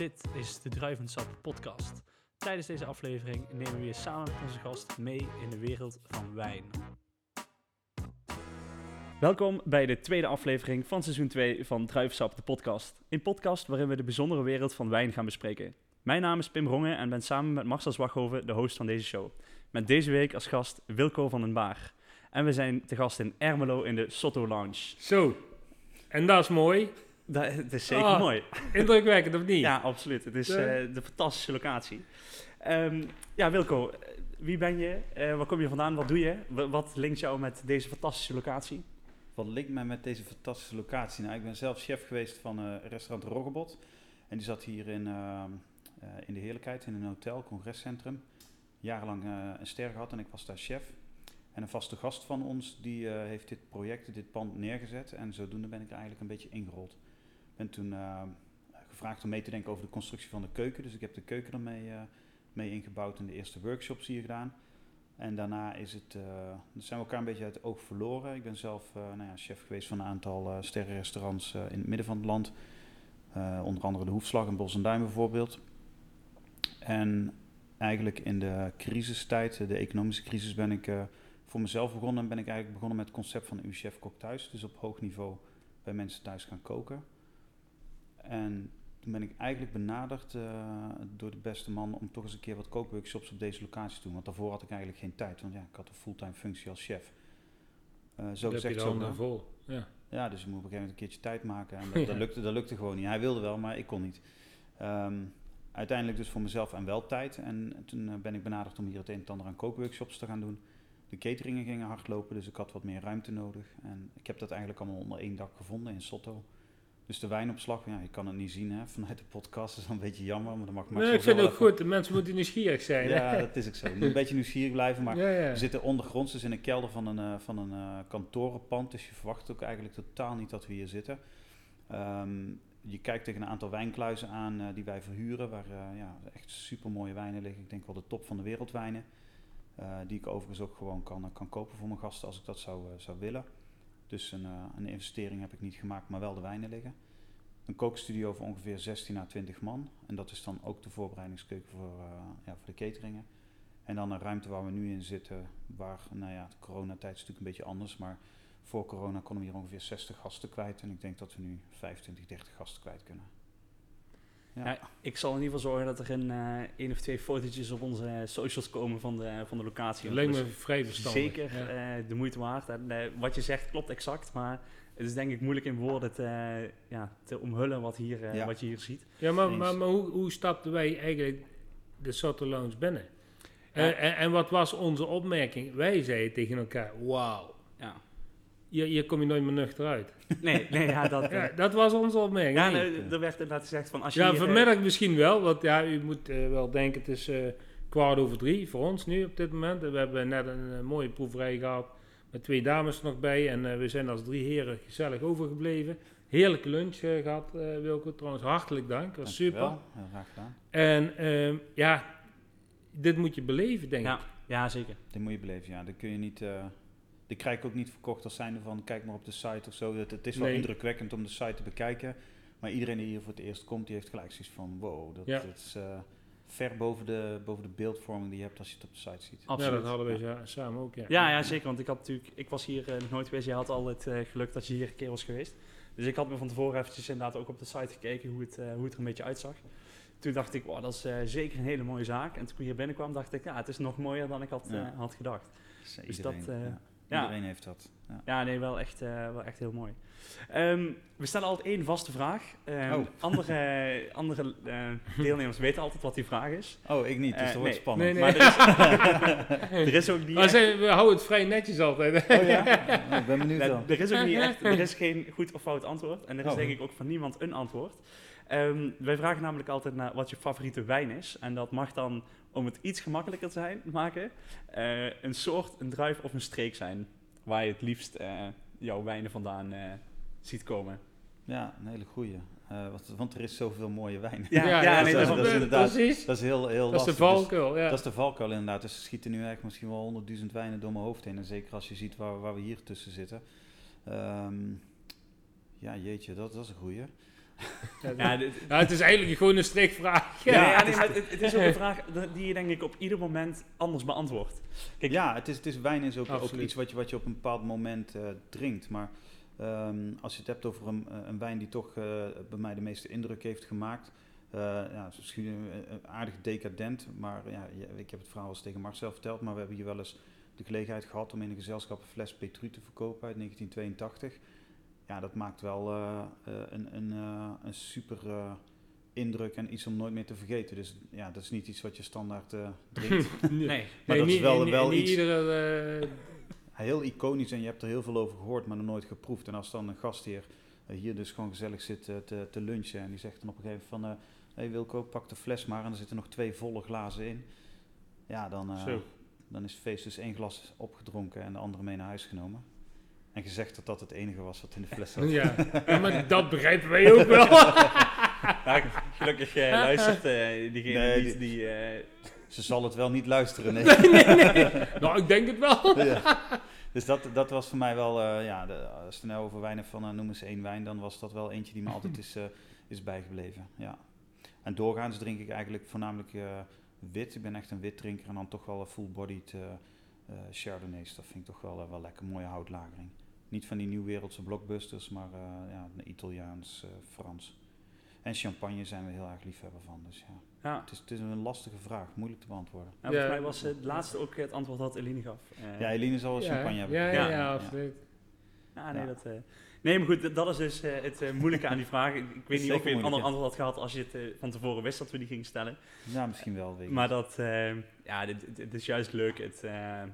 Dit is de Druivensap podcast. Tijdens deze aflevering nemen we je samen met onze gast mee in de wereld van wijn. Welkom bij de tweede aflevering van seizoen 2 van Druivensap, de podcast. Een podcast waarin we de bijzondere wereld van wijn gaan bespreken. Mijn naam is Pim Rongen en ben samen met Marcel Zwaghoven de host van deze show. Met deze week als gast Wilco van den Baar. En we zijn te gast in Ermelo in de Sotto Lounge. Zo, en dat is mooi. Dat, het is zeker Ah. mooi. Indrukwekkend of niet? Ja, absoluut. Het is eh, de fantastische locatie. Ehm, ja, Wilco, eh, wie ben je? Eh, waar kom je vandaan? Wat doe je? Wa- wat linkt jou met deze fantastische locatie? Wat linkt mij met deze fantastische locatie? Nou, ik ben zelf chef geweest van eh, restaurant Roggebot. En die zat hier in, eh, eh, in de Heerlijkheid, in een hotel, congrescentrum. Jarenlang eh, een ster gehad en ik was daar chef. En een vaste gast van ons, die eh, heeft dit project, dit pand neergezet. En zodoende ben ik er eigenlijk een beetje ingerold. Ben toen eh, gevraagd om mee te denken over de constructie van de keuken. Dus ik heb de keuken ermee eh, mee ingebouwd en de eerste workshops hier gedaan. En daarna is het, dan zijn we elkaar een beetje uit het oog verloren. Ik ben zelf nou ja, chef geweest van een aantal eh sterrenrestaurants in het midden van het land. Onder andere de Hoefslag in Bos en Duin bijvoorbeeld. En eigenlijk in de crisistijd, de economische crisis, ben ik voor mezelf begonnen. En ben ik eigenlijk begonnen met het concept van uw chef kok thuis. Dus op hoog niveau bij mensen thuis gaan koken. En toen ben ik eigenlijk benaderd eh, door de beste man om toch eens een keer wat kookworkshops op deze locatie te doen. Want daarvoor had ik eigenlijk geen tijd, want ja, ik had een fulltime functie als chef. Eh zo Dan je gezegd, zo gedaan. vol. Ja. Ja, dus je moet op een gegeven moment een keertje tijd maken. En dat, dat, lukte, dat lukte gewoon niet. Hij wilde wel, maar ik kon niet. Ehm, uiteindelijk dus voor mezelf en wel tijd. En toen eh, ben ik benaderd om hier het een en ander aan kookworkshops te gaan doen. De cateringen gingen hard lopen, dus ik had wat meer ruimte nodig. En ik heb dat eigenlijk allemaal onder één dak gevonden in Sotto. Dus de wijnopslag, ja, je kan het niet zien hè, vanuit de podcast. Dat is een beetje jammer, maar dat mag Nee, ik vind het ook even- goed. De mensen moeten nieuwsgierig zijn. Ja, dat is ook zo. Je moet een beetje nieuwsgierig blijven, maar ja, ja. we zitten ondergronds, dus in een kelder van een, eh, van een eh, kantorenpand. Dus je verwacht ook eigenlijk totaal niet dat we hier zitten. Ehm, je kijkt tegen een aantal wijnkluizen aan eh, die wij verhuren, waar ja, echt super mooie wijnen liggen. Ik denk wel de top van de wereldwijnen. Die ik overigens ook gewoon kan, kan kopen voor mijn gasten als ik dat zou, zou willen. Dus een, eh, een investering heb ik niet gemaakt, maar wel de wijnen liggen. Een kookstudio voor ongeveer 16 à 20 man. En dat is dan ook de voorbereidingskeuken voor, eh, ja, voor de cateringen. En dan een ruimte waar we nu in zitten, waar, nou ja, de coronatijd is natuurlijk een beetje anders, maar voor corona konden we hier ongeveer 60 gasten kwijt. En ik denk dat we nu 25, 30 gasten kwijt kunnen. Ja. Ja, ik zal in ieder geval zorgen dat er een eh één of twee fotootjes op onze socials komen van de, van de locatie. Dat Want lijkt het me is vrij verstandig. zeker Ja. eh, de moeite waard. En, eh, wat je zegt klopt exact, maar het is denk ik moeilijk in woorden te, ja, te omhullen wat, hier, eh, Ja. wat je hier ziet. Ja, maar, maar, maar hoe, hoe stapten wij eigenlijk de Soto Lounge binnen? Ja. En, en, en wat was onze opmerking? Wij zeiden tegen elkaar, wauw, Ja. Hier, hier kom je nooit meer nuchter uit. Nee, nee, ja, dat... eh, Ja, dat was onze opmerking. ja, nee, er werd inderdaad gezegd van als je Ja, eh, vanmiddag misschien wel, want ja, u moet eh, wel denken, het is eh, kwart over drie voor ons nu op dit moment. En we hebben net een eh, mooie proeverij gehad met twee dames er nog bij. En eh, we zijn als drie heren gezellig overgebleven. Heerlijke lunch eh, gehad, eh, Wilco. Trouwens, hartelijk dank. Dat was super. Heel graag gedaan. En ehm, ja, dit moet je beleven, denk Ja, ik. ja, zeker. Dit moet je beleven, ja. Dat kun je niet... die krijg ik ook niet verkocht als zijnde van kijk maar op de site of zo. Het, het is wel Nee. indrukwekkend om de site te bekijken. Maar iedereen die hier voor het eerst komt, die heeft gelijk zoiets van wow, dat, Ja. dat is eh, ver boven de, boven de beeldvorming die je hebt als je het op de site ziet. Absoluut. Ja, dat hadden we samen ook, ja. Ja, ja, zeker. Want ik had natuurlijk, ik was hier eh, nog nooit geweest. Je had al het eh, geluk dat je hier een keer was geweest. Dus ik had me van tevoren eventjes inderdaad ook op de site gekeken hoe het, eh, hoe het er een beetje uitzag. Toen dacht ik, wow, dat is eh, zeker een hele mooie zaak. En toen ik hier binnenkwam, dacht ik, ja, het is nog mooier dan ik had, Ja. eh, had gedacht. Dus, Dus dat, eh, ja. ja. Iedereen heeft dat. Ja. Ja, nee, wel echt, eh, wel echt heel mooi. Ehm, we stellen altijd één vaste vraag. Ehm, Oh. Andere, andere eh, deelnemers weten altijd wat die vraag is. Oh, ik niet, dus Eh, dat wordt nee. spannend. Nee, nee. Maar er is, er is ook niet Maar echt- we houden het vrij netjes altijd. Oh ja? Oh, ik ben benieuwd dan. er is ook niet echt, er is geen goed of fout antwoord. En er is Oh. denk ik ook van niemand een antwoord. Ehm, wij vragen namelijk altijd naar wat je favoriete wijn is. En dat mag dan, om het iets gemakkelijker te zijn, maken, eh, een soort, een druif of een streek zijn. Waar je het liefst eh, jouw wijnen vandaan eh, ziet komen. Ja, een hele goeie. Eh, want, want er is zoveel mooie wijn. Ja, ja, nee, dat is- daarom. dat is inderdaad- Precies. Dat is heel, heel Dat is de lastig. Dus valkuil, ja. Dat is de valkuil inderdaad. Dus er schieten nu eigenlijk misschien wel honderdduizend wijnen door mijn hoofd heen. En zeker als je ziet waar, waar we hier tussen zitten. Ehm, ja, jeetje, dat, dat is een goeie. Ja, dit- ja, het is eigenlijk gewoon een strikvraag. ja, nee, het, het is ook een vraag die je denk ik op ieder moment anders beantwoordt. Kijk, ja, het is, het is wijn is ook, ook iets wat je, wat je op een bepaald moment eh, drinkt. Maar ehm, als je het hebt over een, een wijn die toch eh, bij mij de meeste indruk heeft gemaakt. eh, ja, het is misschien eh, eh, aardig decadent, maar ja, ik heb het verhaal al eens tegen Marcel verteld, maar we hebben hier wel eens de gelegenheid gehad om in een gezelschap een fles Petru te verkopen uit 1982. Ja, dat maakt wel eh, eh, een, een, eh, een super indruk en iets om nooit meer te vergeten. Dus ja, dat is niet iets wat je standaard drinkt. nee. Maar Nee, dat is wel- wel iets- iedere, heel iconisch en je hebt er heel veel over gehoord, maar nog nooit geproefd. En als dan een gastheer hier dus gewoon gezellig zit te, te lunchen en die zegt dan op een gegeven moment van... Hé hey Wilco, pak de fles maar en er zitten nog twee volle glazen in. Ja, dan, dan is feest dus één glas opgedronken en de andere mee naar huis genomen. En gezegd dat dat het enige was wat in de fles zat. ja. ja, maar dat begrijpen wij ook wel. Ja, gelukkig eh, luistert eh, diegene Nee, niet die- die... eh, Ze zal het wel niet luisteren, nee. nou, ik denk het wel. Ja. Dus dat, dat was voor mij wel, eh, ja, de, als je het nou over wijnen van uh, noem eens één wijn, dan was dat wel eentje die me altijd is, eh, is bijgebleven. Ja. En doorgaans drink ik eigenlijk voornamelijk eh, wit. Ik ben echt een wit drinker en dan toch wel een full-bodied eh eh, Chardonnays. Dat vind ik toch wel, wel lekker, mooie houtlagering. Niet van die nieuwwereldse blockbusters, maar eh, ja, een Italiaans, eh, Frans. En champagne zijn we heel erg liefhebber van. Dus ja, ja. het is, het is een lastige vraag, moeilijk te beantwoorden. Nou, volgens Ja. mij was het laatste ook het antwoord dat Eline gaf. Eh, Ja, Eline zal wel champagne ja, hebben. ja, ja, Ja. absoluut. Ja, nee, Ja. dat... eh, nee, maar goed, dat- is dus eh, het moeilijke aan die vraag. Ik, ik weet niet of je een ander antwoord had gehad als je het van tevoren wist dat we die gingen stellen. Ja, misschien wel. Weet ik Maar niet. dat, eh, ja, dit, dit- dit is juist leuk het, eh, het-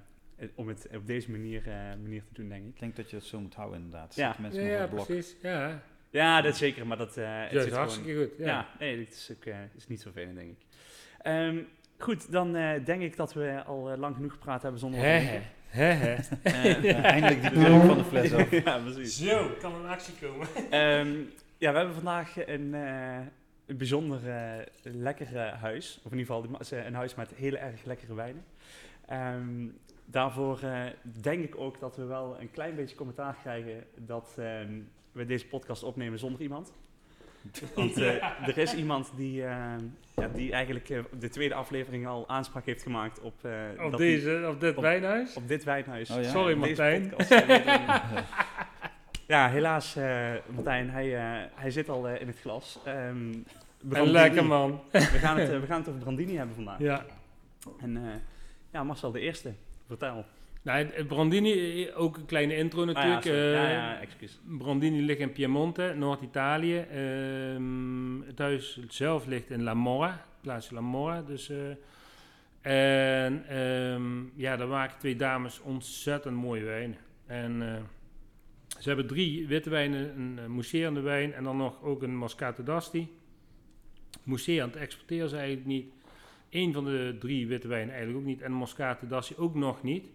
om het op deze manier, eh, manier te doen, denk ik. Ik denk dat je het zo moet houden inderdaad. Ja. Mensen Ja, ja, precies. Ja, Ja, dat zeker, maar dat, eh het dat zit is gewoon- hartstikke goed. Ja, Ja. nee, dit is, ook, eh, is niet zo vervelend, denk ik. Ehm, goed, dan eh, denk ik dat we al eh, lang genoeg gepraat hebben zonder Hè, hè, hè. Eh, Ja, eindelijk die druk van de fles af. ja, precies. Zo, kan een actie komen. Ehm, ja, we hebben vandaag een, eh, een bijzonder eh, lekker eh, huis. Of in ieder geval een huis met hele erg lekkere wijnen. Ehm, daarvoor eh, denk ik ook dat we wel een klein beetje commentaar krijgen dat ehm, we deze podcast opnemen zonder iemand. Want eh, er is iemand die, ehm, ja, die eigenlijk eh, de tweede aflevering al aanspraak heeft gemaakt op, eh, Op, dat die- deze, op dit op- wijnhuis. op dit wijnhuis. Oh ja? Sorry, Deze Martijn. ja, helaas, eh, Martijn, hij, eh, hij zit al eh, in het glas. Ehm, En Brandini. lekker man. We gaan, het, we gaan het over Brandini hebben vandaag. Ja. En eh, ja, Marcel, de eerste. Vertel. Nou, het- Brandini, eh, ook een kleine intro Ah, ja, natuurlijk. eh, ja, ja, excuus. Brandini ligt in Piemonte, Noord-Italië. Ehm, het huis zelf ligt in La Mora, plaatsje La Mora. Dus, eh, en ehm, ja, daar maken twee dames ontzettend mooie wijnen. En eh, ze hebben drie witte wijnen, een uh, mousserende wijn en dan nog ook een Moscato d'Asti. Mousserend exporteren ze eigenlijk niet. Eén van de drie witte wijnen eigenlijk ook niet en Moscato d'Asti ook nog niet.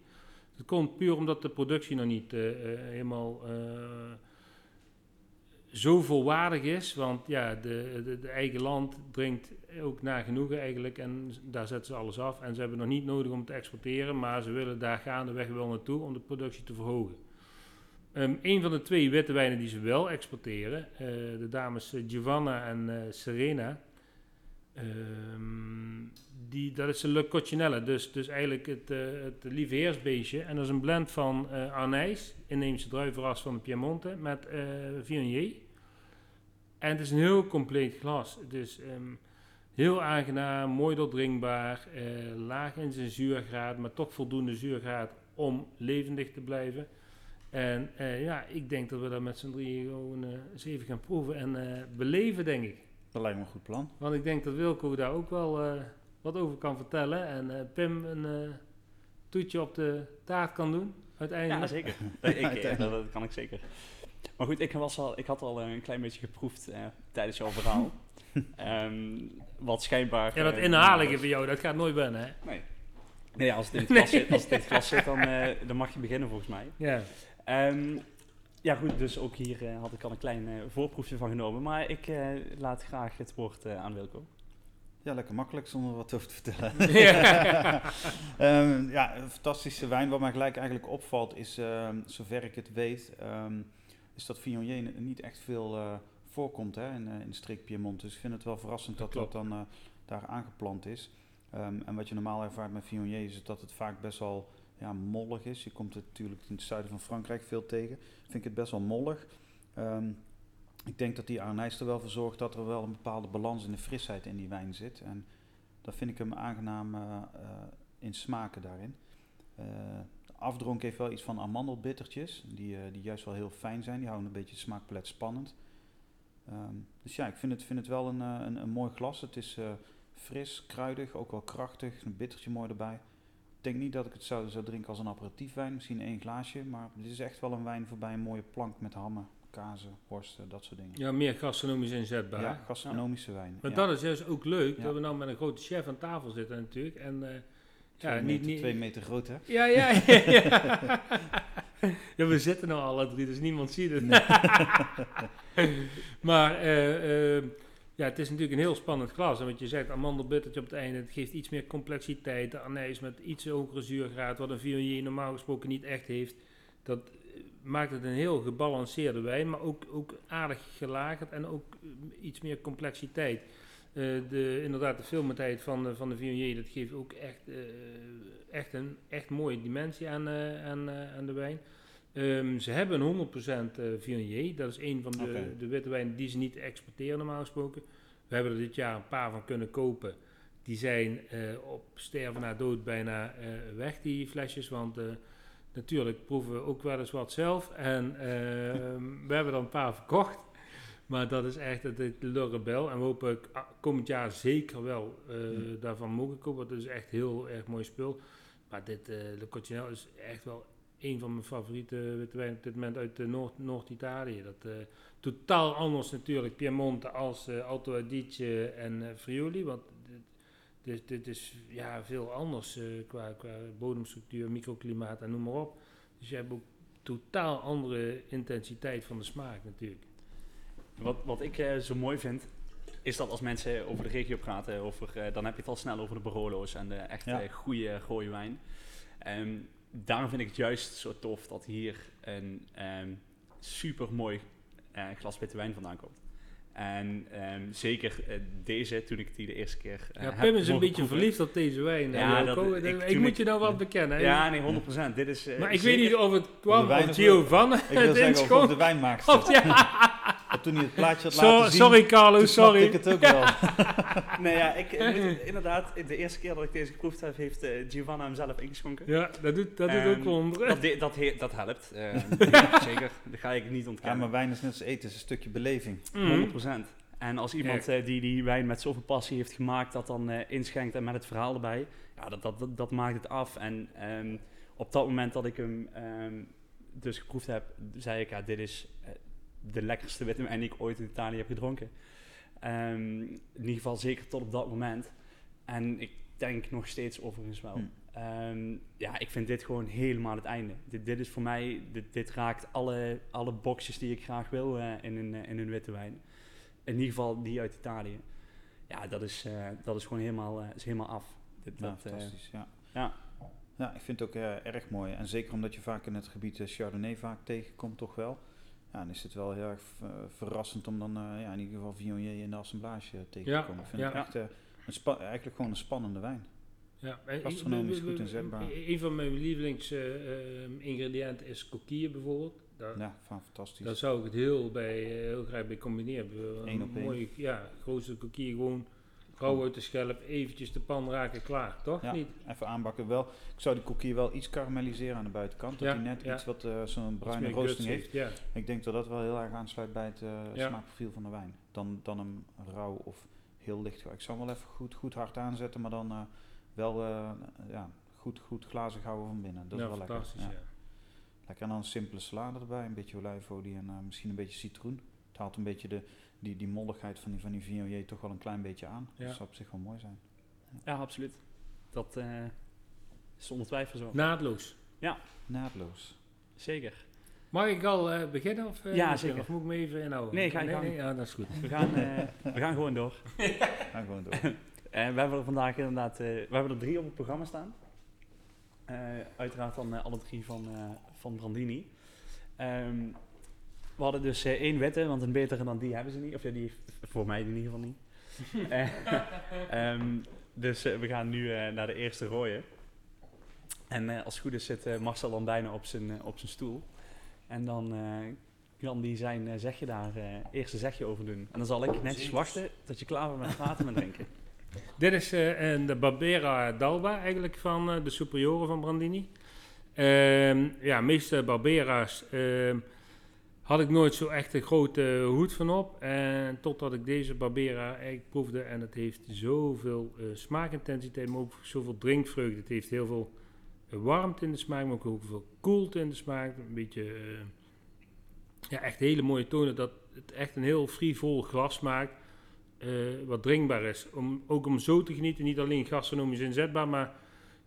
Dat komt puur omdat de productie nog niet eh, eh, helemaal eh, zo volwaardig is. Want ja, de, de, eigen land drinkt ook naar genoegen eigenlijk. En daar zetten ze alles af. En ze hebben nog niet nodig om te exporteren. Maar ze willen daar gaandeweg wel naartoe om de productie te verhogen. Um, een van de twee witte wijnen die ze wel exporteren, de dames Giovanna en Serena, um, die, dat is een Le Coccinelle, dus, dus eigenlijk het, uh, het lieve heersbeestje. En dat is een blend van uh, Arnijs, inheemse druivenras van de Piemonte, met uh, Viognier. En het is een heel compleet glas. Het is um, heel aangenaam, mooi doordringbaar, laag in zijn zuurgraad, maar toch voldoende zuurgraad om levendig te blijven. En ja, ik denk dat we dat met z'n drieën gewoon eens even gaan proeven en beleven, denk ik. Dat lijkt me een goed plan. Want ik denk dat Wilco daar ook wel uh, wat over kan vertellen. En uh, Pim een uh, toetje op de taart kan doen, uiteindelijk. Ja, zeker. dat, ik, dat, dat, kan ik zeker. Maar goed, ik, was al, ik had al een klein beetje geproefd uh, tijdens jouw verhaal. um, wat schijnbaar... Ja, dat inhalige van jou, dat gaat nooit wennen, hè? Nee. Nee, als het in het glas zit, als het in het glas zit dan, uh, dan mag je beginnen volgens mij. Ja. Um, ja goed, dus ook hier uh, had ik al een klein uh, voorproefje van genomen. Maar ik uh, laat graag het woord aan Wilco. Ja, lekker makkelijk zonder wat over te vertellen. ja. um, ja, een fantastische wijn. Wat mij gelijk eigenlijk opvalt is, um, zover ik het weet, um, is dat Viognier niet echt veel voorkomt hè, in, eh, in de streek Piemont. Dus ik vind het wel verrassend Dat dat dan eh, daar aangeplant is. Ehm, en wat je normaal ervaart met Viognier is dat het vaak best wel ja, mollig is. Je komt het natuurlijk in het zuiden van Frankrijk veel tegen. Vind ik het best wel mollig. Ehm, ik denk dat die Arnijs er wel voor zorgt dat er wel een bepaalde balans in de frisheid in die wijn zit. En dat vind ik hem aangenaam eh, eh, in smaken daarin. De afdronk heeft wel iets van amandelbittertjes, die, die juist wel heel fijn zijn. Die houden een beetje het smaakpalet spannend. Ehm, dus ja, ik vind het, vind het wel een, een, een mooi glas. Het is fris, kruidig, ook wel krachtig. Een bittertje mooi erbij. Ik denk niet dat ik het zou, zou drinken als een aperitiefwijn, misschien één glaasje. Maar dit is echt wel een wijn voorbij een mooie plank met hammen, kazen, worsten, dat soort dingen. Ja, meer gastronomisch inzetbaar. Ja, gastronomische wijn. Maar ja. dat is juist ook leuk, Ja. dat we nou met een grote chef aan tafel zitten natuurlijk. En eh, twee, ja, meter, niet, niet, twee meter groot, hè? Ja, ja, ja. ja. Ja, we zitten nou alle drie, dus niemand ziet het. maar eh, eh, ja, het is natuurlijk een heel spannend glas. En wat je zegt, amandelbuttertje op het einde, het geeft iets meer complexiteit. De anijs met iets hogere zuurgraad, wat een Viognier normaal gesproken niet echt heeft. Dat eh, maakt het een heel gebalanceerde wijn, maar ook, ook aardig gelagerd en ook eh, iets meer complexiteit. Eh, de, inderdaad, de filmatijd van, de- van de Viognier, dat geeft ook echt, echt een echt mooie dimensie aan, aan, aan de wijn. Ehm, ze hebben een 100% eh Viognier. Dat is een van de, de witte wijnen die ze niet exporteren normaal gesproken. We hebben er dit jaar een paar van kunnen kopen. Die zijn eh, op sterven na dood bijna eh, weg, die flesjes. Want natuurlijk proeven we ook wel eens wat zelf. En ehm, we hebben er een paar verkocht. Maar dat is echt het, het Le Rebel. En we hopen ah, komend jaar zeker wel Mm. daarvan mogen kopen. Want het is echt heel erg mooi spul. Maar dit Le Coccinelle is echt wel een van mijn favoriete wijnen op dit moment uit eh, Noord- Noord-Italië. dat eh, totaal anders natuurlijk Piemonte als eh, Alto Adige en Friuli. Want dit, dit, is ja, veel anders qua, qua bodemstructuur, microklimaat en noem maar op. Dus je hebt ook totaal andere intensiteit van de smaak natuurlijk. Wat, wat ik zo mooi vind, is dat als mensen over de regio praten, over, dan heb je het al snel over de Barolo's en de echt Ja. goede rode wijn. Ehm, daarom vind ik het juist zo tof dat hier een super mooi glas witte wijn vandaan komt. En ehm, zeker eh, deze, toen ik die de eerste keer eh, Ja, Pim is een beetje proeven. verliefd op deze wijn. Ja, dat- ik- moet je nou wel bekennen. hè. Ja, nee, 100%. Dit is, eh, maar ik weet niet of het kwam wijn of is Giovanna Ik wil het zeggen, of de. Of ja, Toen hij het plaatje had So- laten zien, sorry Carlo, sorry. ik het ook wel. Nee, ja, ik moet inderdaad, de eerste keer dat ik deze geproefd heb, heeft eh, Giovanna hem zelf ingeschonken. Ja, dat doet, dat doet Ehm, ook wonderen. Dat, de- dat, he- dat helpt, eh, zeker. Dat ga ik niet Ja, ontkennen. maar wijn is net als eten, is een stukje beleving. Mhm. 100%. En als iemand eh, die die wijn met zoveel passie heeft gemaakt, dat dan eh, inschenkt en met het verhaal erbij, ja, dat, dat, dat, dat maakt het af. En ehm, op dat moment dat ik hem ehm, dus geproefd heb, zei ik, ja, dit is eh, de lekkerste witte wijn die ik ooit in Italië heb gedronken. Ehm, in ieder geval zeker tot op dat moment. En ik denk nog steeds overigens wel. Hm. Ehm, ja, ik vind dit gewoon helemaal het einde. Dit, dit is voor mij, dit, dit raakt alle, alle boxjes die ik graag wil eh, in, een, eh, in een witte wijn. In ieder geval die uit Italië. Ja, dat is, eh, dat is gewoon helemaal, is helemaal af. Dit, Ja, dat, fantastisch. Ja. ja. ja, ik vind het ook erg mooi. En zeker omdat je vaak in het gebied Chardonnay vaak tegenkomt, toch wel. Ja, dan is het wel heel erg eh, verrassend om dan eh, ja, in ieder geval Viognier in de assemblage eh, tegen Ja, te komen. Ik vind ja. het echt een eigenlijk gewoon een spannende wijn. Ja, Gastronomisch goed inzetbaar. Een van mijn lievelingsingrediënten is coquille bijvoorbeeld. Daar, Ja, van fantastisch. daar zou ik het heel, bij, heel graag bij combineren. Een Eén op mooie, ja, grootste coquille gewoon rauw uit de schelp, eventjes de pan raken, klaar. Toch Ja. niet? Even aanbakken wel. Ik zou die koekje wel iets karamelliseren aan de buitenkant. Dat Ja, hij net ja. iets wat eh, zo'n bruine roosting heeft. Ja. Ik denk dat dat wel heel erg aansluit bij het eh, smaakprofiel van de wijn. Dan, dan hem rauw of heel licht. Ik zou hem wel even goed, goed hard aanzetten, maar dan eh, wel ja, goed, goed glazig houden van binnen. Dat is wel lekker. Lekker. En dan een simpele salade erbij, een beetje olijfolie en misschien een beetje citroen. Het haalt een beetje de, die, die molligheid van die, van die Viognier toch wel een klein beetje aan. Ja. Dat zou op zich wel mooi zijn. ja, absoluut. Dat eh, is zonder twijfel zo. Naadloos. Naadloos. Zeker. Mag ik al eh, beginnen? Of, eh, Ja, zeker. Of moet ik me even inhouden? Nee, ga je nee, gang. nee, ja, dat is goed. We gaan, eh, we gaan gewoon door. Ga gewoon door. En we hebben er vandaag inderdaad, eh, we hebben er drie op het programma staan. Eh, uiteraard dan eh, alle drie van, eh, van Brandini. Ehm, we hadden dus eh, één witte, want een betere dan die hebben ze niet. Of ja, die voor mij in ieder geval niet. Eh, ehm, dus eh, we gaan nu naar de eerste rode. En als het goed is zit Marcel dan bijna op zijn, op zijn stoel. En dan kan die zijn zegje daar, eerste zegje over doen. En dan zal ik netjes wachten tot je klaar bent met praten en drinken. Dit is de Barbera d'Alba eigenlijk van de Superiore van Brandini. Ehm, ja, meeste Barbera's ehm, had ik nooit zo echt een grote hoed van op. En totdat ik deze Barbera eigenlijk proefde. En het heeft zoveel eh, smaakintensiteit, maar ook zoveel drinkvreugde. Het heeft heel veel warmte in de smaak, maar ook heel veel koelte in de smaak. Een beetje, eh, ja, echt hele mooie tonen. Dat het echt een heel frivol glas maakt. eh, wat drinkbaar is. Om, ook om zo te genieten, niet alleen gastronomisch inzetbaar, maar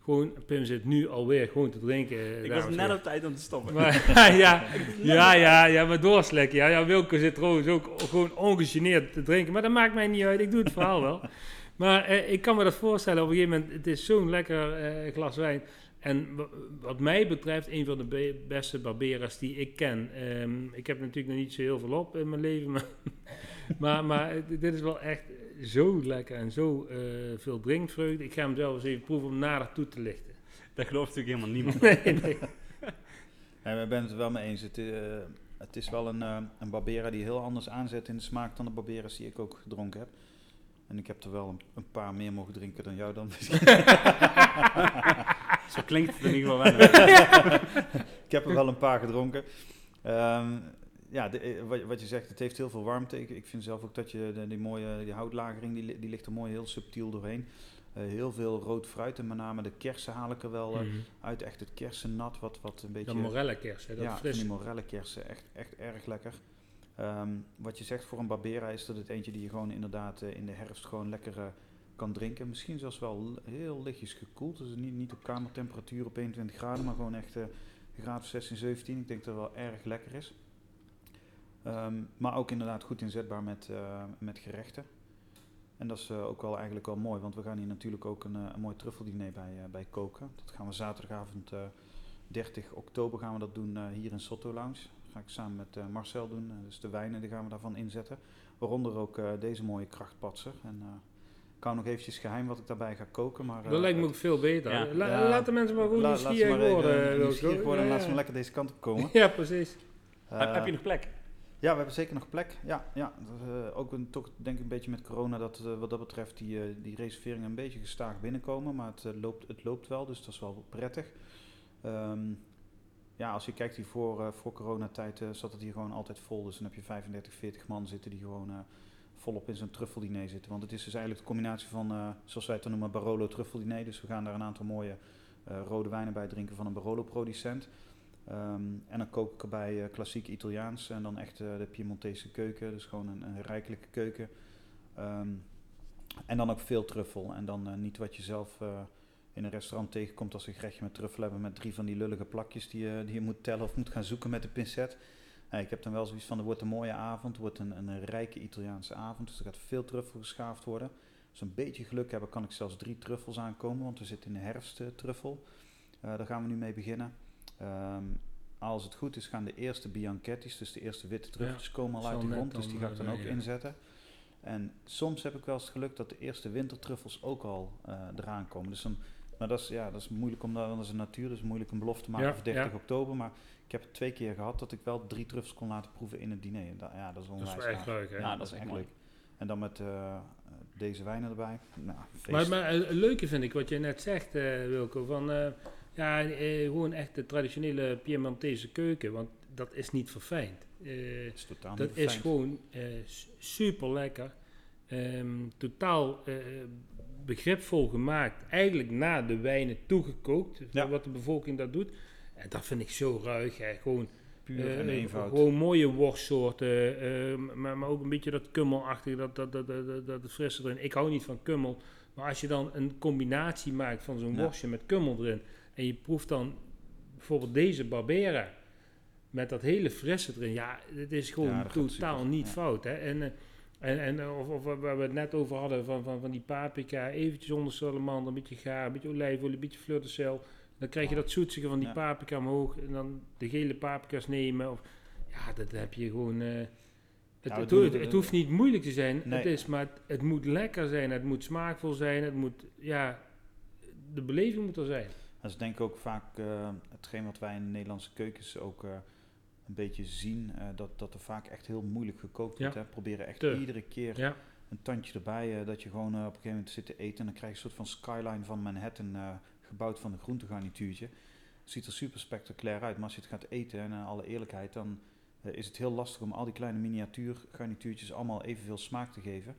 gewoon, Pim zit nu alweer gewoon te drinken. Ik was net op tijd om te stoppen. Maar, ja, ja, ja, ja, maar doorslekken. Ja, ja, Wilco zit trouwens ook gewoon ongegeneerd te drinken. Maar dat maakt mij niet uit. Ik doe het verhaal wel. Maar eh, ik kan me dat voorstellen. Op een gegeven moment, het is zo'n lekker eh, glas wijn. En wa- wat mij betreft, een van de be- beste Barberas die ik ken. Ehm, ik heb natuurlijk nog niet zo heel veel op in mijn leven. Maar, maar, maar dit is wel echt zo lekker en zo eh, veel drinkvreugde. Ik ga hem zelf eens even proeven om nader toe te lichten. Dat gelooft natuurlijk helemaal niemand. Nee, nee. Ja, we zijn het er wel mee eens. Het, eh, het is wel een, eh, een Barbera die heel anders aanzet in de smaak dan de Barberas die ik ook gedronken heb. En ik heb er wel een, een paar meer mogen drinken dan jou dan. Zo klinkt het in ieder geval wel. ik heb er wel een paar gedronken. Ehm, ja, de, eh, wat, wat je zegt, het heeft heel veel warmte. Ik, ik vind zelf ook dat je de, die mooie die houtlagering, die, die ligt er mooi heel subtiel doorheen. Eh, heel veel rood fruit en met name de kersen haal ik er wel eh, Mhm. uit. Echt het kersennat, wat, wat een beetje... Dat morelle kers, hè, dat ja, fris. die morellenkersen, echt, echt erg lekker. Ehm, wat je zegt voor een Barbera is dat het eentje die je gewoon inderdaad in de herfst gewoon lekker kan drinken. Misschien zelfs wel heel lichtjes gekoeld. Dus niet, niet op kamertemperatuur op 21 graden, maar gewoon echt een graad of 16, 17. Ik denk dat het wel erg lekker is. Ehm, maar ook inderdaad goed inzetbaar met, eh, met gerechten. En dat is eh, ook wel eigenlijk wel mooi, want we gaan hier natuurlijk ook een, een mooi truffeldiner bij, bij koken. Dat gaan we zaterdagavond eh, 30 oktober gaan we dat doen hier in Sotto Lounge. Dat ga ik samen met Marcel doen. Dus de wijnen die gaan we daarvan inzetten. Waaronder ook deze mooie krachtpatser. En ik hou nog eventjes geheim wat ik daarbij ga koken. Maar, Dat eh, lijkt me ook veel beter. Ja. La- Ja. Laat de mensen maar gewoon la- nieuwsgierig even worden. Wilco. nieuwsgierig worden en Ja, laat ze maar lekker deze kant op komen. Ja, precies. heb, Eh, heb je nog plek? Ja, we hebben zeker nog plek. Ja, ja eh, ook een, toch denk ik een beetje met corona dat eh, wat dat betreft die, eh, die reserveringen een beetje gestaag binnenkomen. Maar het, eh, loopt, het loopt wel, dus dat is wel prettig. Ehm, ja, als je kijkt hier voor, eh, voor coronatijd eh, zat het hier gewoon altijd vol. Dus dan heb je 35, 40 man zitten die gewoon eh, volop in zo'n truffeldiner zitten. Want het is dus eigenlijk de combinatie van, eh, zoals wij het noemen, Barolo truffeldiner. Dus we gaan daar een aantal mooie eh, rode wijnen bij drinken van een Barolo producent. Ehm, en dan kook ik erbij eh, klassiek Italiaans en dan echt de Piemontese keuken, dus gewoon een, een rijkelijke keuken. Ehm, en dan ook veel truffel en dan niet wat je zelf in een restaurant tegenkomt als een gerechtje met truffel hebben met drie van die lullige plakjes die, die je moet tellen of moet gaan zoeken met de pincet. Nee, ik heb dan wel zoiets van, er wordt een mooie avond, het wordt een, een rijke Italiaanse avond, dus er gaat veel truffel geschaafd worden. Als we een beetje geluk hebben, kan ik zelfs drie truffels aankomen, want we zitten in de herfst eh, truffel. Eh, daar gaan we nu mee beginnen. Ehm, als het goed is, gaan de eerste bianchettis, dus de eerste witte truffeltjes, komen al uit de grond. Dus dan, die ga ik dan eh, ook ja. inzetten. En soms heb ik wel eens het geluk dat de eerste wintertruffels ook al eh, eraan komen. Dus dan, maar dat is, ja, dat is moeilijk om dat, want dat is een natuur, dus moeilijk een belofte te maken Ja, voor 30 ja. oktober. Maar ik heb het twee keer gehad dat ik wel drie truffels kon laten proeven in het diner. En dat, ja, dat is Dat onwijs is wel echt leuk, hè? Ja, dat is echt leuk. En dan met eh, deze wijnen erbij. Nou. Maar, maar eh, het leuke vind ik wat je net zegt, eh, Wilco, van ja, gewoon echt de traditionele Piemontese keuken, want dat is niet verfijnd. Dat is totaal dat niet is gewoon super lekker. totaal eh, begripvol gemaakt, eigenlijk naar de wijnen toegekookt, Ja. wat de bevolking dat doet. En dat vind ik zo ruig, hè. gewoon puur eh, en eenvoud. Gewoon mooie worstsoorten, eh, maar, maar ook een beetje dat kummelachtige, dat, dat, dat, dat, dat, frisse erin. Ik hou niet van kummel, maar als je dan een combinatie maakt van zo'n Ja. worstje met kummel erin en je proeft dan bijvoorbeeld deze Barbera met dat hele frisse erin, ja, het is gewoon Ja, totaal niet fout. Hè? En, eh, en, en eh, of, of waar we het net over hadden, van, van, van die paprika, eventjes onder salamander, een beetje gaar, een beetje olijfolie, een beetje fleur de sel. Dan krijg je dat zoetige van die Ja. paprika omhoog en dan de gele paprika's nemen. Of, ja, dat heb je gewoon... eh, het, Ja, we het, hoeft niet moeilijk te zijn. Nee. Het, is, maar het, moet lekker zijn, het moet smaakvol zijn, het moet, ja, de beleving moet er zijn. Dat is denk ik ook vaak eh, hetgeen wat wij in de Nederlandse keukens ook een beetje zien. eh, dat, dat er vaak echt heel moeilijk gekookt wordt. Ja. Hè. Proberen echt Te. iedere keer Ja, een tandje erbij. eh, dat je gewoon eh, op een gegeven moment zit te eten. En dan krijg je een soort van skyline van Manhattan gebouwd van een groentegarnituurtje. Ziet er super spectaculair uit. Maar als je het gaat eten, en in alle eerlijkheid, dan is het heel lastig om al die kleine miniatuurgarnituurtjes allemaal evenveel smaak te geven.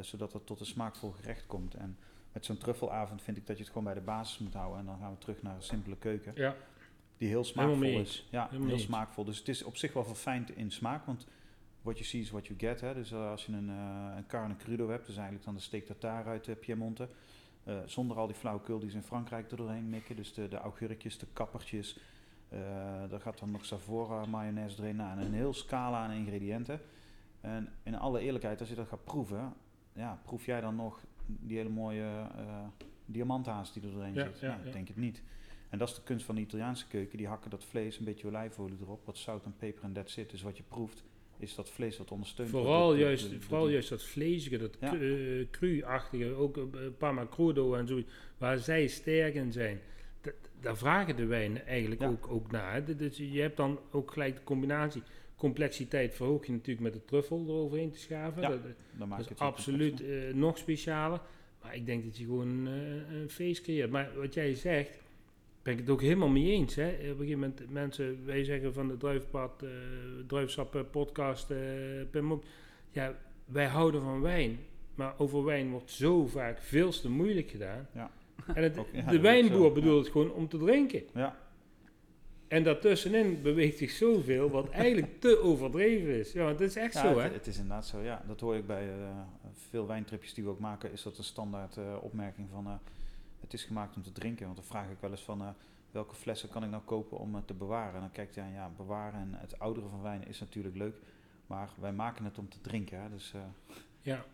zodat het tot een smaakvol gerecht komt. En met zo'n truffelavond vind ik dat je het gewoon bij de basis moet houden. En dan gaan we terug naar een simpele keuken. ja, Die heel smaakvol is. Ja, Helemaal heel smaakvol. Dus het is op zich wel verfijnd in smaak. Want what you see is what you get. Hè. Dus eh, als je een, eh een carne crudo hebt, dus eigenlijk dan de steak tartare uit eh, Piemonte. zonder al die flauwekul die ze in Frankrijk er doorheen mikken. Dus de, de augurkjes, de kappertjes. daar gaat dan nog Savora mayonaise erin. Nou, en een heel scala aan ingrediënten. En in alle eerlijkheid, als je dat gaat proeven, ja, proef jij dan nog die hele mooie diamanthaas die er doorheen Ja, zit? ja, nou, ik ja. denk het niet. En dat is de kunst van de Italiaanse keuken. Die hakken dat vlees, een beetje olijfolie erop, wat zout en peper en that's it. Dus wat je proeft, is dat vlees wat ondersteunt Vooral, juist, door vooral juist dat vleesige, dat Ja. cru- eh, cru-achtige, ook eh, Parma crudo en zo, waar zij sterk in zijn. Dat- Daar vragen de wijnen eigenlijk Ja. ook, ook naar. Dus je hebt dan ook gelijk de combinatie. Complexiteit verhoog je natuurlijk met de truffel eroverheen te schaven. Ja, dat, Dan maak dat je is het absoluut eh, nog specialer. Maar ik denk dat je gewoon eh, een feest creëert. Maar wat jij zegt, ben ik het ook helemaal mee eens. Hè. Op een gegeven moment, mensen, wij zeggen van de Druifpad, Druifsap eh, podcast, ook, ja, wij houden van wijn. Maar over wijn wordt zo vaak veel te moeilijk gedaan. Ja. En het, ja, de wijnboer zo, bedoelt ja. het gewoon om te drinken. Ja, En daartussenin beweegt zich zoveel wat eigenlijk te overdreven is. Ja, want het is echt Ja, zo, hè? het is inderdaad zo. Ja, dat hoor ik bij eh, veel wijntripjes die we ook maken. Is dat een standaard opmerking van het is gemaakt om te drinken. Want dan vraag ik wel eens van eh, welke flessen kan ik nou kopen om het te bewaren. En dan kijkt hij aan ja, bewaren en het ouderen van wijn is natuurlijk leuk. Maar wij maken het om te drinken. Hè? Dus eh, Ja.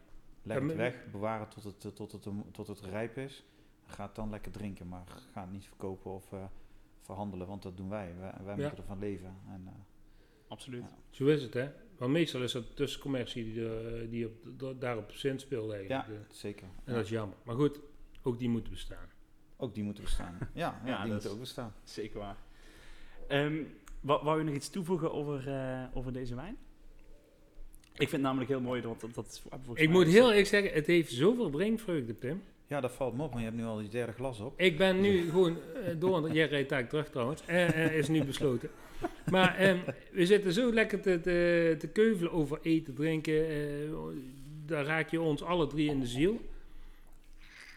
leg het weg, bewaren tot het, eh, tot, het, tot het rijp is. Ga het dan lekker drinken. Maar ga het niet verkopen of eh, verhandelen. Want dat doen wij. Wij, wij Ja. moeten ervan leven. En, eh, Absoluut. Ja. Zo is het, hè? Want meestal is dat tussencommercie die, eh, die op, da- daarop zin speelt eigenlijk. ja, Eh, zeker. En Ja. dat is jammer. Maar goed, ook die moeten bestaan. Ook die moeten bestaan. Ja, ja, Ja, die moeten ook bestaan. Zeker waar. Ehm wou, wou je nog iets toevoegen over, eh, over deze wijn? Ik vind het namelijk heel mooi, want dat, dat is Ik moet heel eerlijk zeggen, het heeft zoveel drinkvreugde, Pim. Ja, dat valt me op, maar je hebt nu al je derde glas op. Ik ben nu gewoon eh, door, jij rijdt daar terug trouwens, eh, is nu besloten. Maar ehm, we zitten zo lekker te, te, te keuvelen over eten, drinken. eh, daar raak je ons alle drie in de ziel.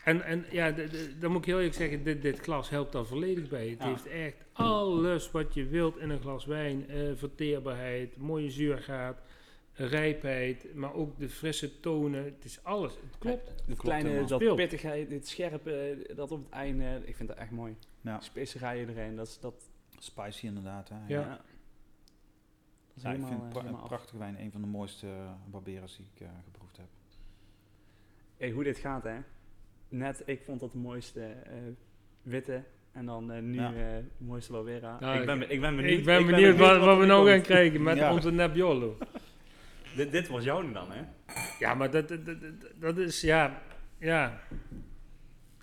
En, en ja, dan moet ik heel eerlijk zeggen, dit, dit glas helpt daar volledig bij. Het Ja. heeft echt alles wat je wilt in een glas wijn. eh, verteerbaarheid, mooie zuurgraad, rijpheid, maar ook de frisse tonen. Het is alles, het klopt. Het Klopt kleine, dat Speelt. pittigheid, dit scherpe, dat op het einde, ik vind dat echt mooi. Ja, Specerijen erin, dat is dat... spicy inderdaad. Hè. Ja. Ja. Dat is Ja, ik vind eh, pra- helemaal af. prachtig wijn een van de mooiste uh, barberas die ik eh, geproefd heb. Hey, hoe dit gaat, hè. Net, ik vond dat de mooiste eh, witte. En dan eh, nu Ja. eh, de mooiste Barbera. Nou, ik, ben, ik ben benieuwd. Ik ben benieuwd wat, wat we nou gaan krijgen met Ja. onze Nebbiolo. Dit, dit was jouw dan, hè? Ja, maar dat, dat, dat, dat is, ja, ja.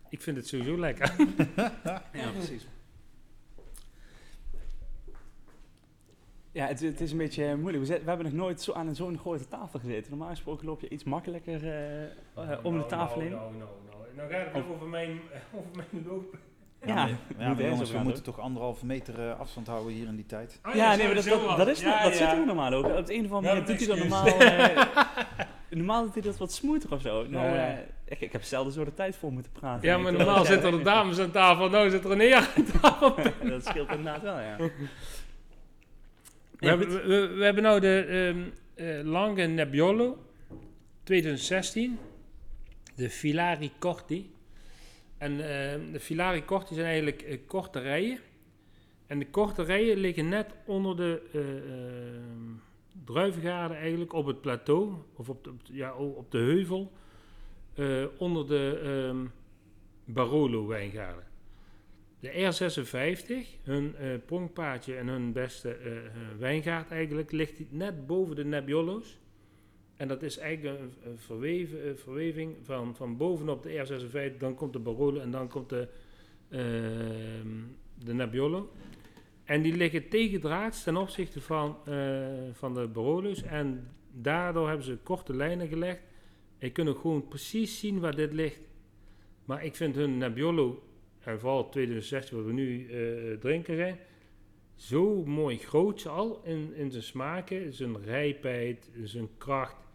Ik vind het sowieso lekker. Ja, precies. Ja, het, het is een beetje moeilijk. We, hebben nog nooit zo aan zo'n grote tafel gezeten. Normaal gesproken loop je iets makkelijker eh, eh, om de tafel heen. Nou, nou, gaat het over mijn, over mijn lopen. Ja, ja, maar jongens, we moeten toch anderhalve meter eh, afstand houden hier in die tijd. Oh, Ja, nee, maar dat, dat, dat, het. is, Ja, dat ja. zit er normaal ook. Op het een of andere manier doet hij dat normaal... eh, normaal doet hij dat wat smoother of zo. Nou, eh, ik, ik heb zelden zo de tijd voor moeten praten. Ja, maar normaal zitten er dames aan tafel, nou zit er een heer aan tafel. dat scheelt inderdaad wel, ja. We, hebben, we, we hebben nou de ehm eh, Lange Nebbiolo 2016. De Filari Corti. En ehm, de Filari Corti zijn eigenlijk eh, korte rijen. En de korte rijen liggen net onder de eh ehm, druivengaarden eigenlijk op het plateau. Of op de, ja, op de heuvel. eh, onder de ehm, Barolo wijngaarden. De R56, hun pronkpaardje en hun beste wijngaard eigenlijk, ligt net boven de Nebbiolo's. En dat is eigenlijk een, verweven, verweving van, van bovenop de R56, dan komt de Barolo en dan komt de, ehm, de Nebbiolo. En die liggen tegendraads ten opzichte van, eh, van de Barolo's. En daardoor hebben ze korte lijnen gelegd. Je kunt gewoon precies zien waar dit ligt. Maar ik vind hun Nebbiolo, en vooral 2016 wat we nu eh, drinken zijn, zo mooi groot al in, in zijn smaken, zijn rijpheid, zijn kracht,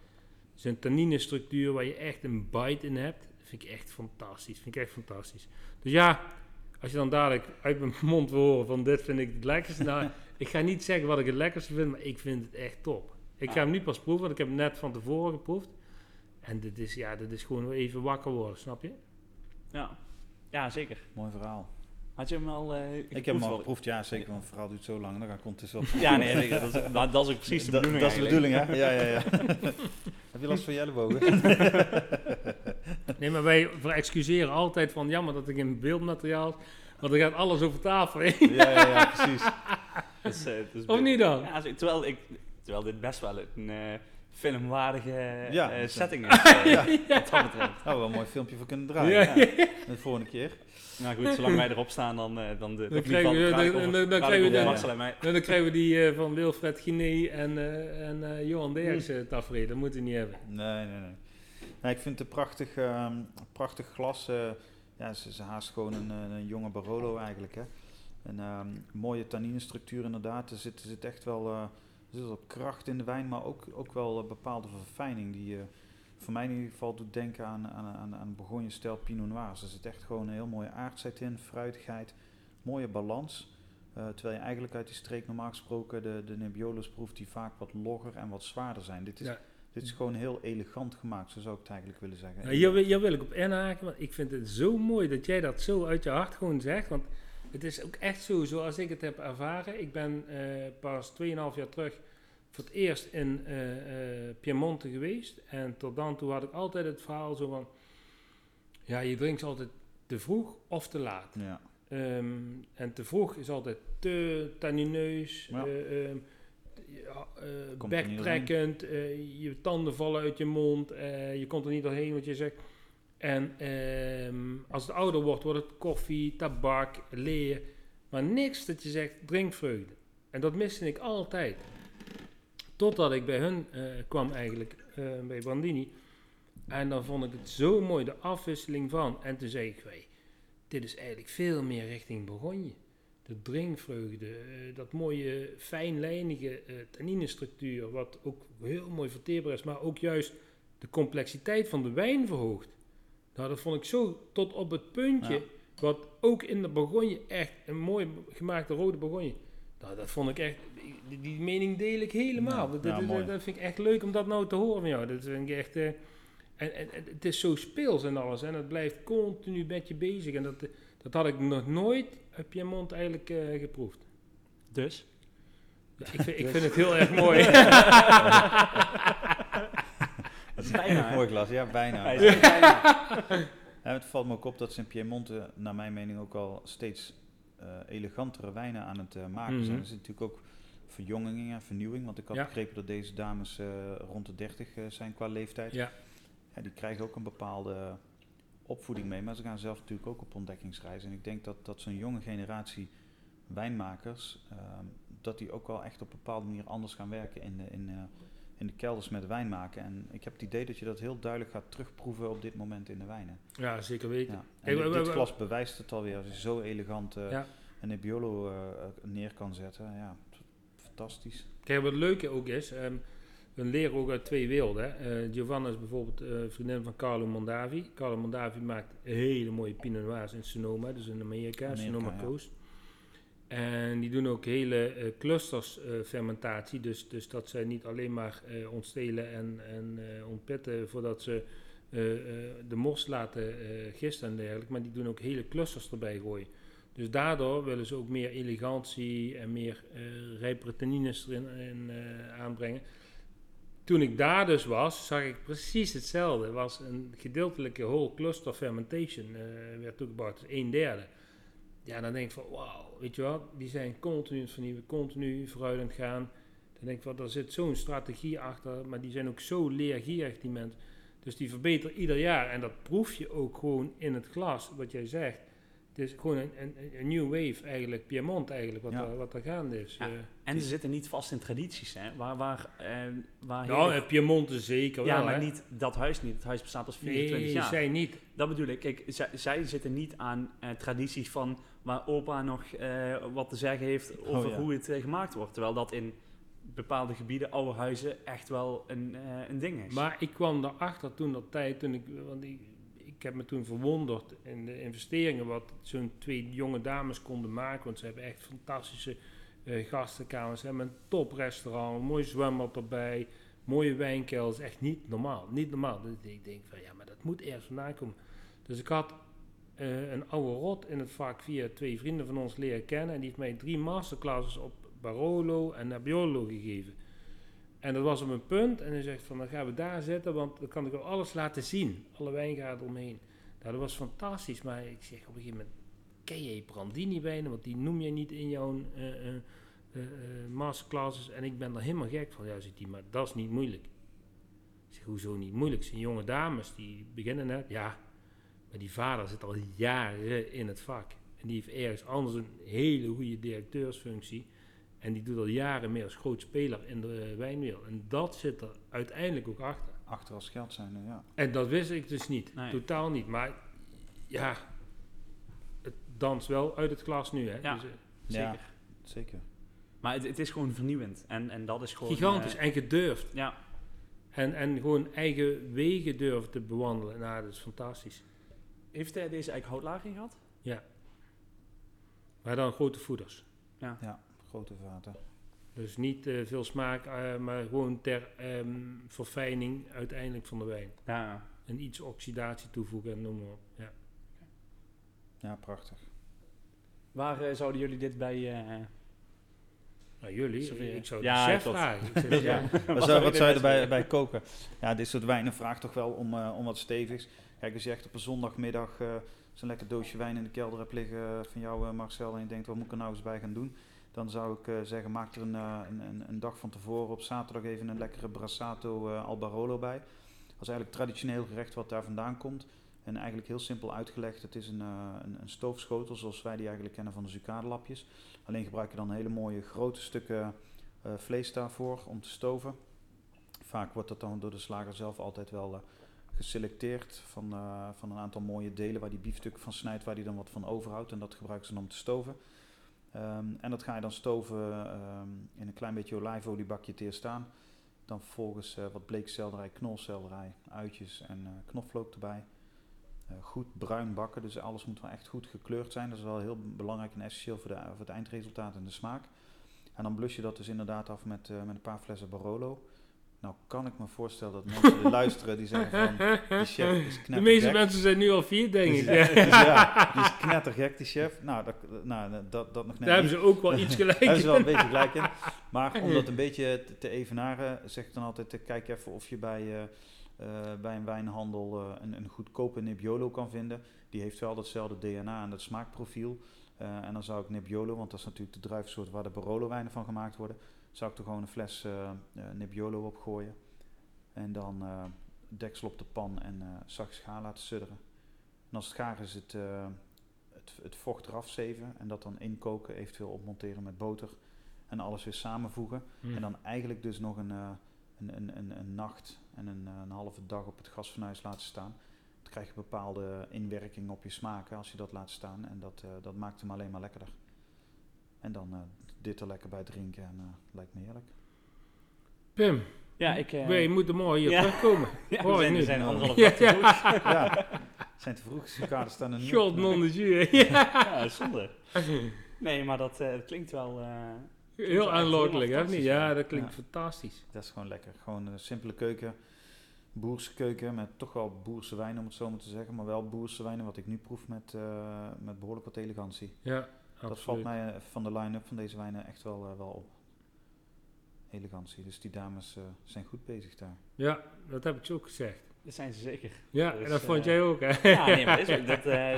zijn tanninestructuur waar je echt een bite in hebt. Vind ik echt fantastisch. Vind ik echt fantastisch. Dus ja, als je dan dadelijk uit mijn mond wil horen van dit vind ik het lekkerste. Nou, ik ga niet zeggen wat ik het lekkerste vind, maar ik vind het echt top. Ik ga hem nu pas proeven, want ik heb hem net van tevoren geproefd. En dit is, ja, dit is gewoon even wakker worden, snap je? Ja. ja, zeker. Mooi verhaal. Had je hem al eh Ik heb hem al geproefd, ja zeker, want het verhaal duurt zo lang, dan komt het zo. Ja, nee, nee, dat, is, dat is ook precies de Dat- bedoeling Dat is de bedoeling, hè? Ja, ja, ja. heb je last van je ellebogen? Nee, maar wij excuseren altijd van jammer dat ik in beeldmateriaal, want er gaat alles over tafel heen. ja, ja, ja, precies. Eh, het is Of niet dan? Ja, terwijl, ik, terwijl dit best wel een eh, filmwaardige Ja, eh, is- setting is. eh, Ja. Wat dat betreft. Nou, wel een mooi filmpje voor kunnen draaien. Ja. Ja. De volgende keer. Nou goed, zolang wij erop staan, dan, eh, dan, de, Dan krijgen we- dan- over- dan- dan krijgen we over de- Marcel en mij. Dan krijgen we die eh, van Wilfred Giné en, eh, en eh, Johan Derks uh, tafereel. Dat moeten we niet hebben. Nee, nee, nee. nee ik vind het een prachtig, ehm, prachtig glas. eh, ja, ze, ze haast gewoon een, een jonge Barolo eigenlijk. Hè. Een ehm, mooie tanninestructuur inderdaad. Er zit, er zit echt wel, eh, er zit wel kracht in de wijn, maar ook, ook wel een bepaalde verfijning die eh, voor mij in ieder geval doet denken aan, aan, aan, aan Bourgogne-stijl Pinot Noirs. Er zit echt gewoon een heel mooie aardheid in, fruitigheid, mooie balans. Eh, terwijl je eigenlijk uit die streek normaal gesproken de, de Nebbiolos proeft die vaak wat logger en wat zwaarder zijn. Dit is, Ja. dit is gewoon heel elegant gemaakt, zo zou ik het eigenlijk willen zeggen. Nou, hier, wil- hier wil ik op inhaken, want ik vind het zo mooi dat jij dat zo uit je hart gewoon zegt. Want het is ook echt zo, zoals ik het heb ervaren. Ik ben eh, pas 2,5 jaar terug voor het eerst in eh, eh, Piemonte geweest. En tot dan toe had ik altijd het verhaal zo van... Ja, je drinkt altijd te vroeg of te laat. Ja, Ehm, en te vroeg is altijd te tannineus, Ja. eh, ehm, eh, je tanden vallen uit je mond, je komt er niet doorheen wat je zegt. En ehm, als het ouder wordt, wordt het koffie, tabak, leer, maar niks dat je zegt drinkvreugde. En dat miste ik altijd. Totdat ik bij hun eh, kwam eigenlijk, eh, bij Brandini. En dan vond ik het zo mooi, de afwisseling van. En toen zei ik, "Wee, dit is eigenlijk veel meer richting Bourgogne. De drinkvreugde, eh, dat mooie fijnlijnige tanninestructuur, wat ook heel mooi verteerbaar is, maar ook juist de complexiteit van de wijn verhoogt. Nou, dat vond ik zo tot op het puntje, Ja. wat ook in de Bourgogne echt een mooi gemaakte rode Bourgogne. Nou, dat vond ik echt, die, die mening deel ik helemaal. Ja, dat, ja, dat, vind ik echt leuk om dat nou te horen van jou. Dat vind ik echt... eh, en, en, en het is zo speels en alles. En het blijft continu met je bezig. En dat, dat had ik nog nooit uit Piemont eigenlijk eh, geproefd. Dus? Ja, ik, vind, ik vind het heel erg mooi. Bijna, ja, bijna. Hij is bijna- Ja, het valt me ook op dat ze in Piemonte, naar mijn mening, ook al steeds eh, elegantere wijnen aan het eh, maken Mhm. zijn. Er zit natuurlijk ook verjonging en vernieuwing, want ik had Ja. begrepen dat deze dames eh, rond de 30 eh, zijn qua leeftijd. ja. Ja, die krijgen ook een bepaalde opvoeding mee, maar ze gaan zelf natuurlijk ook op ontdekkingsreis. En ik denk dat, dat zo'n jonge generatie wijnmakers, ehm, dat die ook wel echt op een bepaalde manier anders gaan werken in de, in, eh, in de kelders met wijn maken. En ik heb het idee dat je dat heel duidelijk gaat terugproeven op dit moment in de wijnen. ja, zeker weten. Ja. En dit, glas bewijst het alweer. Als je zo elegant eh, Ja. een Nebbiolo eh, neer kan zetten, ja, fantastisch. Kijk, wat het leuke ook is, ehm, we leren ook uit twee werelden. Eh, Giovanna is bijvoorbeeld eh, vriendin van Carlo Mondavi. Carlo Mondavi maakt hele mooie Pinot Noirs in Sonoma, dus in Amerika, Amerika, Sonoma ja. En die doen ook hele eh, clusters eh, fermentatie, dus, dus dat zij niet alleen maar eh, ontstelen en, en ontpitten voordat ze de mos laten gisten en dergelijke, maar die doen ook hele clusters erbij gooien. Dus daardoor willen ze ook meer elegantie en meer rijpere tannines erin in, aanbrengen. Toen ik daar dus was, zag ik precies hetzelfde. Was een gedeeltelijke whole cluster fermentation, werd toegebouwd, dus een derde. Ja, dan denk ik van, wauw, weet je wat, die zijn continu het vernieuwen, continu vooruit aan het gaan. Dan denk ik van, daar zit zo'n strategie achter, maar die zijn ook zo leergierig, die mensen. Dus die verbeteren ieder jaar en dat proef je ook gewoon in het glas, wat jij zegt. Het is gewoon een, een, een new wave eigenlijk, Piemont eigenlijk, wat, Ja. er, wat er gaande is. Ja. Eh, En ze zitten niet vast in tradities, hè? Waar, waar, eh, waar nou, eh, Piemonte zeker ja, wel, maar hè? niet dat huis niet. Het huis bestaat al 24 Nee, jaar. zij niet. Dat bedoel ik. Kijk, zij, zij zitten niet aan eh, tradities van waar opa nog eh, wat te zeggen heeft over ja. hoe het eh, gemaakt wordt. Terwijl dat in bepaalde gebieden, oude huizen, echt wel een, eh, een ding is. Maar ik kwam erachter toen dat tijd, toen ik, want ik, ik heb me toen verwonderd in de investeringen wat zo'n twee jonge dames konden maken. Want ze hebben echt fantastische eh gastenkamers, ze hebben een toprestaurant, een mooi zwembad erbij, mooie wijnkelders. Echt niet normaal, niet normaal. Dus ik denk van ja, maar dat moet ergens vandaan komen. Dus ik had eh, een oude rot in het vak via twee vrienden van ons leren kennen. En die heeft mij drie masterclasses op Barolo en Nebbiolo gegeven. En dat was op een punt. En hij zegt van, dan gaan we daar zitten, want dan kan ik wel alles laten zien. Alle wijngaarden omheen. Nou, dat was fantastisch. Maar ik zeg op een gegeven moment, ken je Brandini wijnen? Want die noem je niet in jouw eh, masterclasses. En ik ben er helemaal gek van. Ja, zegt hij, maar dat is niet moeilijk. Ik zeg, hoezo niet moeilijk? Het zijn jonge dames, die beginnen net. Ja, maar die vader zit al jaren in het vak. En die heeft ergens anders een hele goede directeursfunctie. En die doet al jaren meer als groot speler in de wijnwereld. En dat zit er uiteindelijk ook achter. Achter als geld zijn, ja. En dat wist ik dus niet. Nee. Totaal niet. Maar ja, het danst wel uit het glas nu. Hè? Ja. Dus, eh, Zeker. Ja. Zeker. Maar het, het is gewoon vernieuwend. En, en dat is gewoon... gigantisch eh, en gedurfd. ja, En, en gewoon eigen wegen durven te bewandelen. Nou, dat is fantastisch. Heeft hij deze eigenlijk houtlaging gehad? Maar dan grote voeders. Grote vaten. Dus niet eh, veel smaak, eh, maar gewoon ter ehm, verfijning uiteindelijk van de wijn. Ja. En iets oxidatie toevoegen en noem maar op. Ja. Ja, prachtig. Waar eh, zouden jullie dit bij... eh, Nou, jullie, ik zou Ja, de chef vragen. Ja. ja. Wat zou, wat zou je erbij bij koken? Ja, dit soort wijnen vraagt toch wel om, eh, om wat stevigs. Kijk, als je echt op een zondagmiddag eh, zo'n lekker doosje wijn in de kelder hebt liggen eh, van jou, eh, Marcel, en je denkt, wat moet ik er nou eens bij gaan doen? Dan zou ik zeggen, maak er een, een, een, dag van tevoren op zaterdag even een lekkere Brassato eh, al Barolo bij. Dat is eigenlijk traditioneel gerecht wat daar vandaan komt. En eigenlijk heel simpel uitgelegd, het is een, een, een stoofschotel zoals wij die eigenlijk kennen van de zucadelapjes. Alleen gebruik je dan hele mooie grote stukken vlees daarvoor om te stoven. Vaak wordt dat dan door de slager zelf altijd wel geselecteerd van, eh, van een aantal mooie delen waar die biefstukken van snijdt, waar die dan wat van overhoudt. En dat gebruiken ze dan om te stoven. Ehm, en dat ga je dan stoven ehm, in een klein beetje olijfoliebakje te eerst aan. Dan vervolgens eh, wat bleekselderij, knolselderij, uitjes en eh, knoflook erbij. Goed bruin bakken, dus alles moet wel echt goed gekleurd zijn. Dat is wel heel belangrijk en essentieel voor, de, voor het eindresultaat en de smaak. En dan blus je dat dus inderdaad af met, met een paar flessen Barolo. Nou kan ik me voorstellen dat mensen die luisteren die zeggen van... Die chef is De knettergek. meeste mensen zijn nu al vier, denk ik. Dus, dus ja, die is knettergek, die chef. Nou, dat, nou, dat, dat nog net Daar hebben ze ook wel iets gelijk Daar hebben ze wel een in. beetje gelijk in. Maar om dat een beetje te, evenaren, zeg ik dan altijd... eh, Kijk even of je bij, eh, eh, bij een wijnhandel een, een goedkope Nebbiolo kan vinden. Die heeft wel datzelfde DNA en dat smaakprofiel. En dan zou ik Nebbiolo, want dat is natuurlijk de druifsoort waar de Barolo wijnen van gemaakt worden... zou ik er gewoon een fles eh, Nebbiolo op gooien. En dan eh, deksel op de pan en zacht schaar laten sudderen. En als het gaar is, het, het, het vocht eraf zeven en dat dan inkoken, eventueel opmonteren met boter. En alles weer samenvoegen. Hm. En dan eigenlijk dus nog een, een, een, een, een nacht en een, een halve dag op het gasfornuis laten staan. Dan krijg je bepaalde inwerking op je smaken als je dat laat staan. En dat, dat maakt hem alleen maar lekkerder. En dan dit er lekker bij drinken en eh, lijkt me heerlijk. Pim, Ja, ik... eh, wij moeten morgen hier ja. terugkomen. ja, hoor we zijn, we zijn anderhalf Ja, dag te vroeg. ja, zijn te vroeg. Sucade staan er niet God op. non de jus. Ja. Zonde. Nee, maar dat eh, klinkt wel... eh, Heel aanlokkelijk, hè? niet? Ja, ja. dat klinkt Ja. fantastisch. Dat is gewoon lekker. Gewoon een simpele keuken. Boerse keuken met toch wel boerse wijn om het zo maar te zeggen. Maar wel boerse wijnen wat ik nu proef met, eh, met behoorlijk wat elegantie. Ja, Dat valt mij eh, van de line-up van deze wijnen echt wel, eh, wel op. Elegantie. Dus die dames eh, zijn goed bezig daar. Ja, dat heb ik zo ook gezegd. Dat zijn ze zeker. Ja, Dus, en dat vond jij ook, hè? Ja, nee, maar is ook, dat, eh,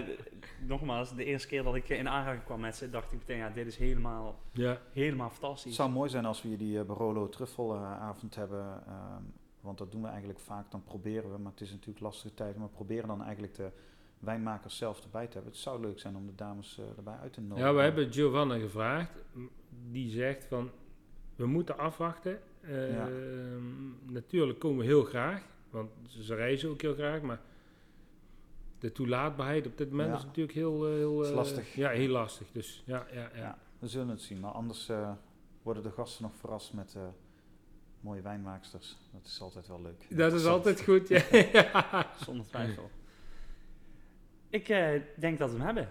nogmaals, de eerste keer dat ik in aanraking kwam met ze, dacht ik meteen, ja, dit is helemaal, Ja. helemaal Het fantastisch. zou mooi zijn als we hier die uh, Barolo truffelavond hebben. ehm, want dat doen we eigenlijk vaak. Dan proberen we, maar het is natuurlijk lastige tijd. Maar we proberen dan eigenlijk de wijnmakers zelf erbij te hebben. Het zou leuk zijn om de dames eh, erbij uit te nodigen. ja, we hebben Giovanna gevraagd. Die zegt van, we moeten afwachten. Ja. Ehm, Natuurlijk komen we heel graag, want ze ze reizen ook heel graag, maar de toelaatbaarheid op dit moment Ja. is natuurlijk heel, eh, heel Is eh, lastig. Ja, heel lastig. Dus ja, ja, ja. Ja, we zullen het zien. Maar anders eh, worden de gasten nog verrast met eh, mooie wijnmaaksters. Dat is altijd wel leuk. Dat is altijd goed. Ja. Zonder twijfel. Ik eh, denk dat we hem hebben.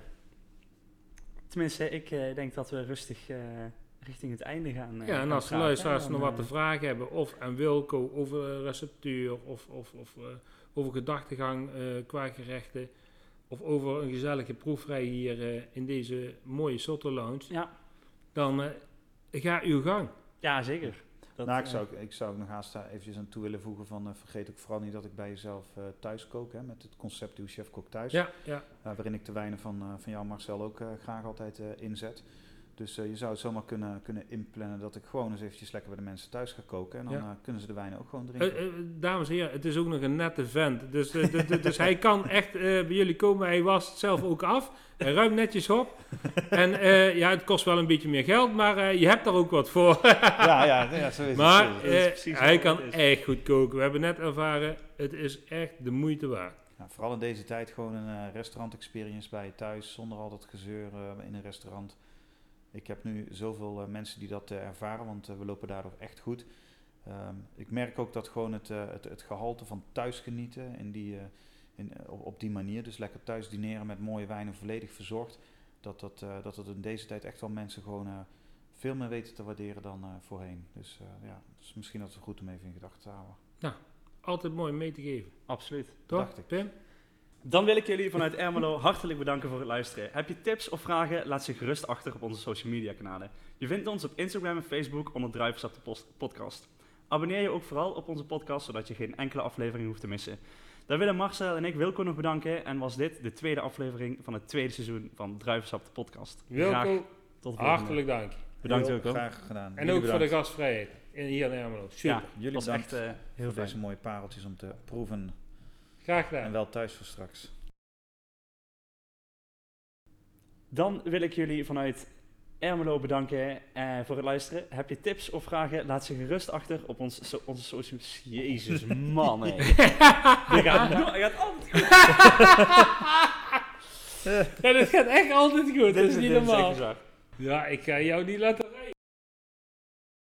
Tenminste, ik eh, denk dat we rustig eh, richting het einde gaan. Ja, en als de luisteraars nog wat te vragen hebben, of aan Wilco over receptuur, of, of, of over gedachtegang qua gerechten, of over een gezellige proeverij hier in deze mooie Soto Lounge, Ja, dan ga uw gang. ja, zeker. Dat, nou, ik eh, zou, ik zou nog haast daar eventjes aan toe willen voegen van... eh, vergeet ook vooral niet dat ik bij jezelf eh, thuis kook. Hè, met het concept Uw Chef Kok Thuis. Ja, ja. Uh, waarin ik de wijnen van, uh, van jou, Marcel, ook uh, graag altijd uh, inzet. Dus je zou het zomaar kunnen, kunnen inplannen dat ik gewoon eens eventjes lekker bij de mensen thuis ga koken. En dan Ja. kunnen ze de wijnen ook gewoon drinken. Eh, eh, dames en heren, het is ook nog een nette vent. Dus, eh, dus hij kan echt eh, bij jullie komen. Hij was het zelf ook af. Hij ruimt netjes op. En eh, ja, het kost wel een beetje meer geld, maar eh, je hebt er ook wat voor. ja, ja, ja, zo is het. Maar het. Eh, hij kan echt goed koken. We hebben net ervaren, het is echt de moeite waard. Ja, vooral in deze tijd gewoon een uh, restaurant-experience bij je thuis, zonder al dat gezeur uh, in een restaurant. Ik heb nu zoveel uh, mensen die dat ervaren, want we lopen daardoor echt goed. Um, ik merk ook dat gewoon het, het, het gehalte van thuis genieten in die, in, op, op, die manier, dus lekker thuis dineren met mooie wijnen volledig verzorgd, dat, dat, uh, dat het in deze tijd echt wel mensen gewoon uh, veel meer weten te waarderen dan uh, voorheen. Dus ja, dus misschien dat het goed om even in gedachten te houden. Nou, altijd mooi om mee te geven. Absoluut. Toch, Dacht ik. Pim? Dan wil ik jullie vanuit Ermelo hartelijk bedanken voor het luisteren. Heb je tips of vragen, laat ze gerust achter op onze social media kanalen. Je vindt ons op Instagram en Facebook onder Druivensap de Post- podcast. Abonneer je ook vooral op onze podcast, zodat je geen enkele aflevering hoeft te missen. Dan willen Marcel en ik Wilco nog bedanken en was dit de tweede aflevering van het tweede seizoen van Druivensap de podcast. Graag Wilco, tot de volgende. hartelijk dank. Bedankt wel. Graag gedaan. En Jullie ook voor de bedankt gastvrijheid in, hier in Ermelo. Super. Ja, Jullie was bedankt echt eh, heel voor fijn. deze mooie pareltjes om te proeven. Graag gedaan. En wel thuis voor straks. Dan wil ik jullie vanuit Ermelo bedanken eh, voor het luisteren. Heb je tips of vragen, laat ze gerust achter op ons, so, onze social... Jezus, man, hé. Dit gaat, no- dit gaat altijd goed. Ja, dat gaat echt altijd goed. Dit Dat is is- niet dit normaal. Ja, ik ga jou niet laten rijden.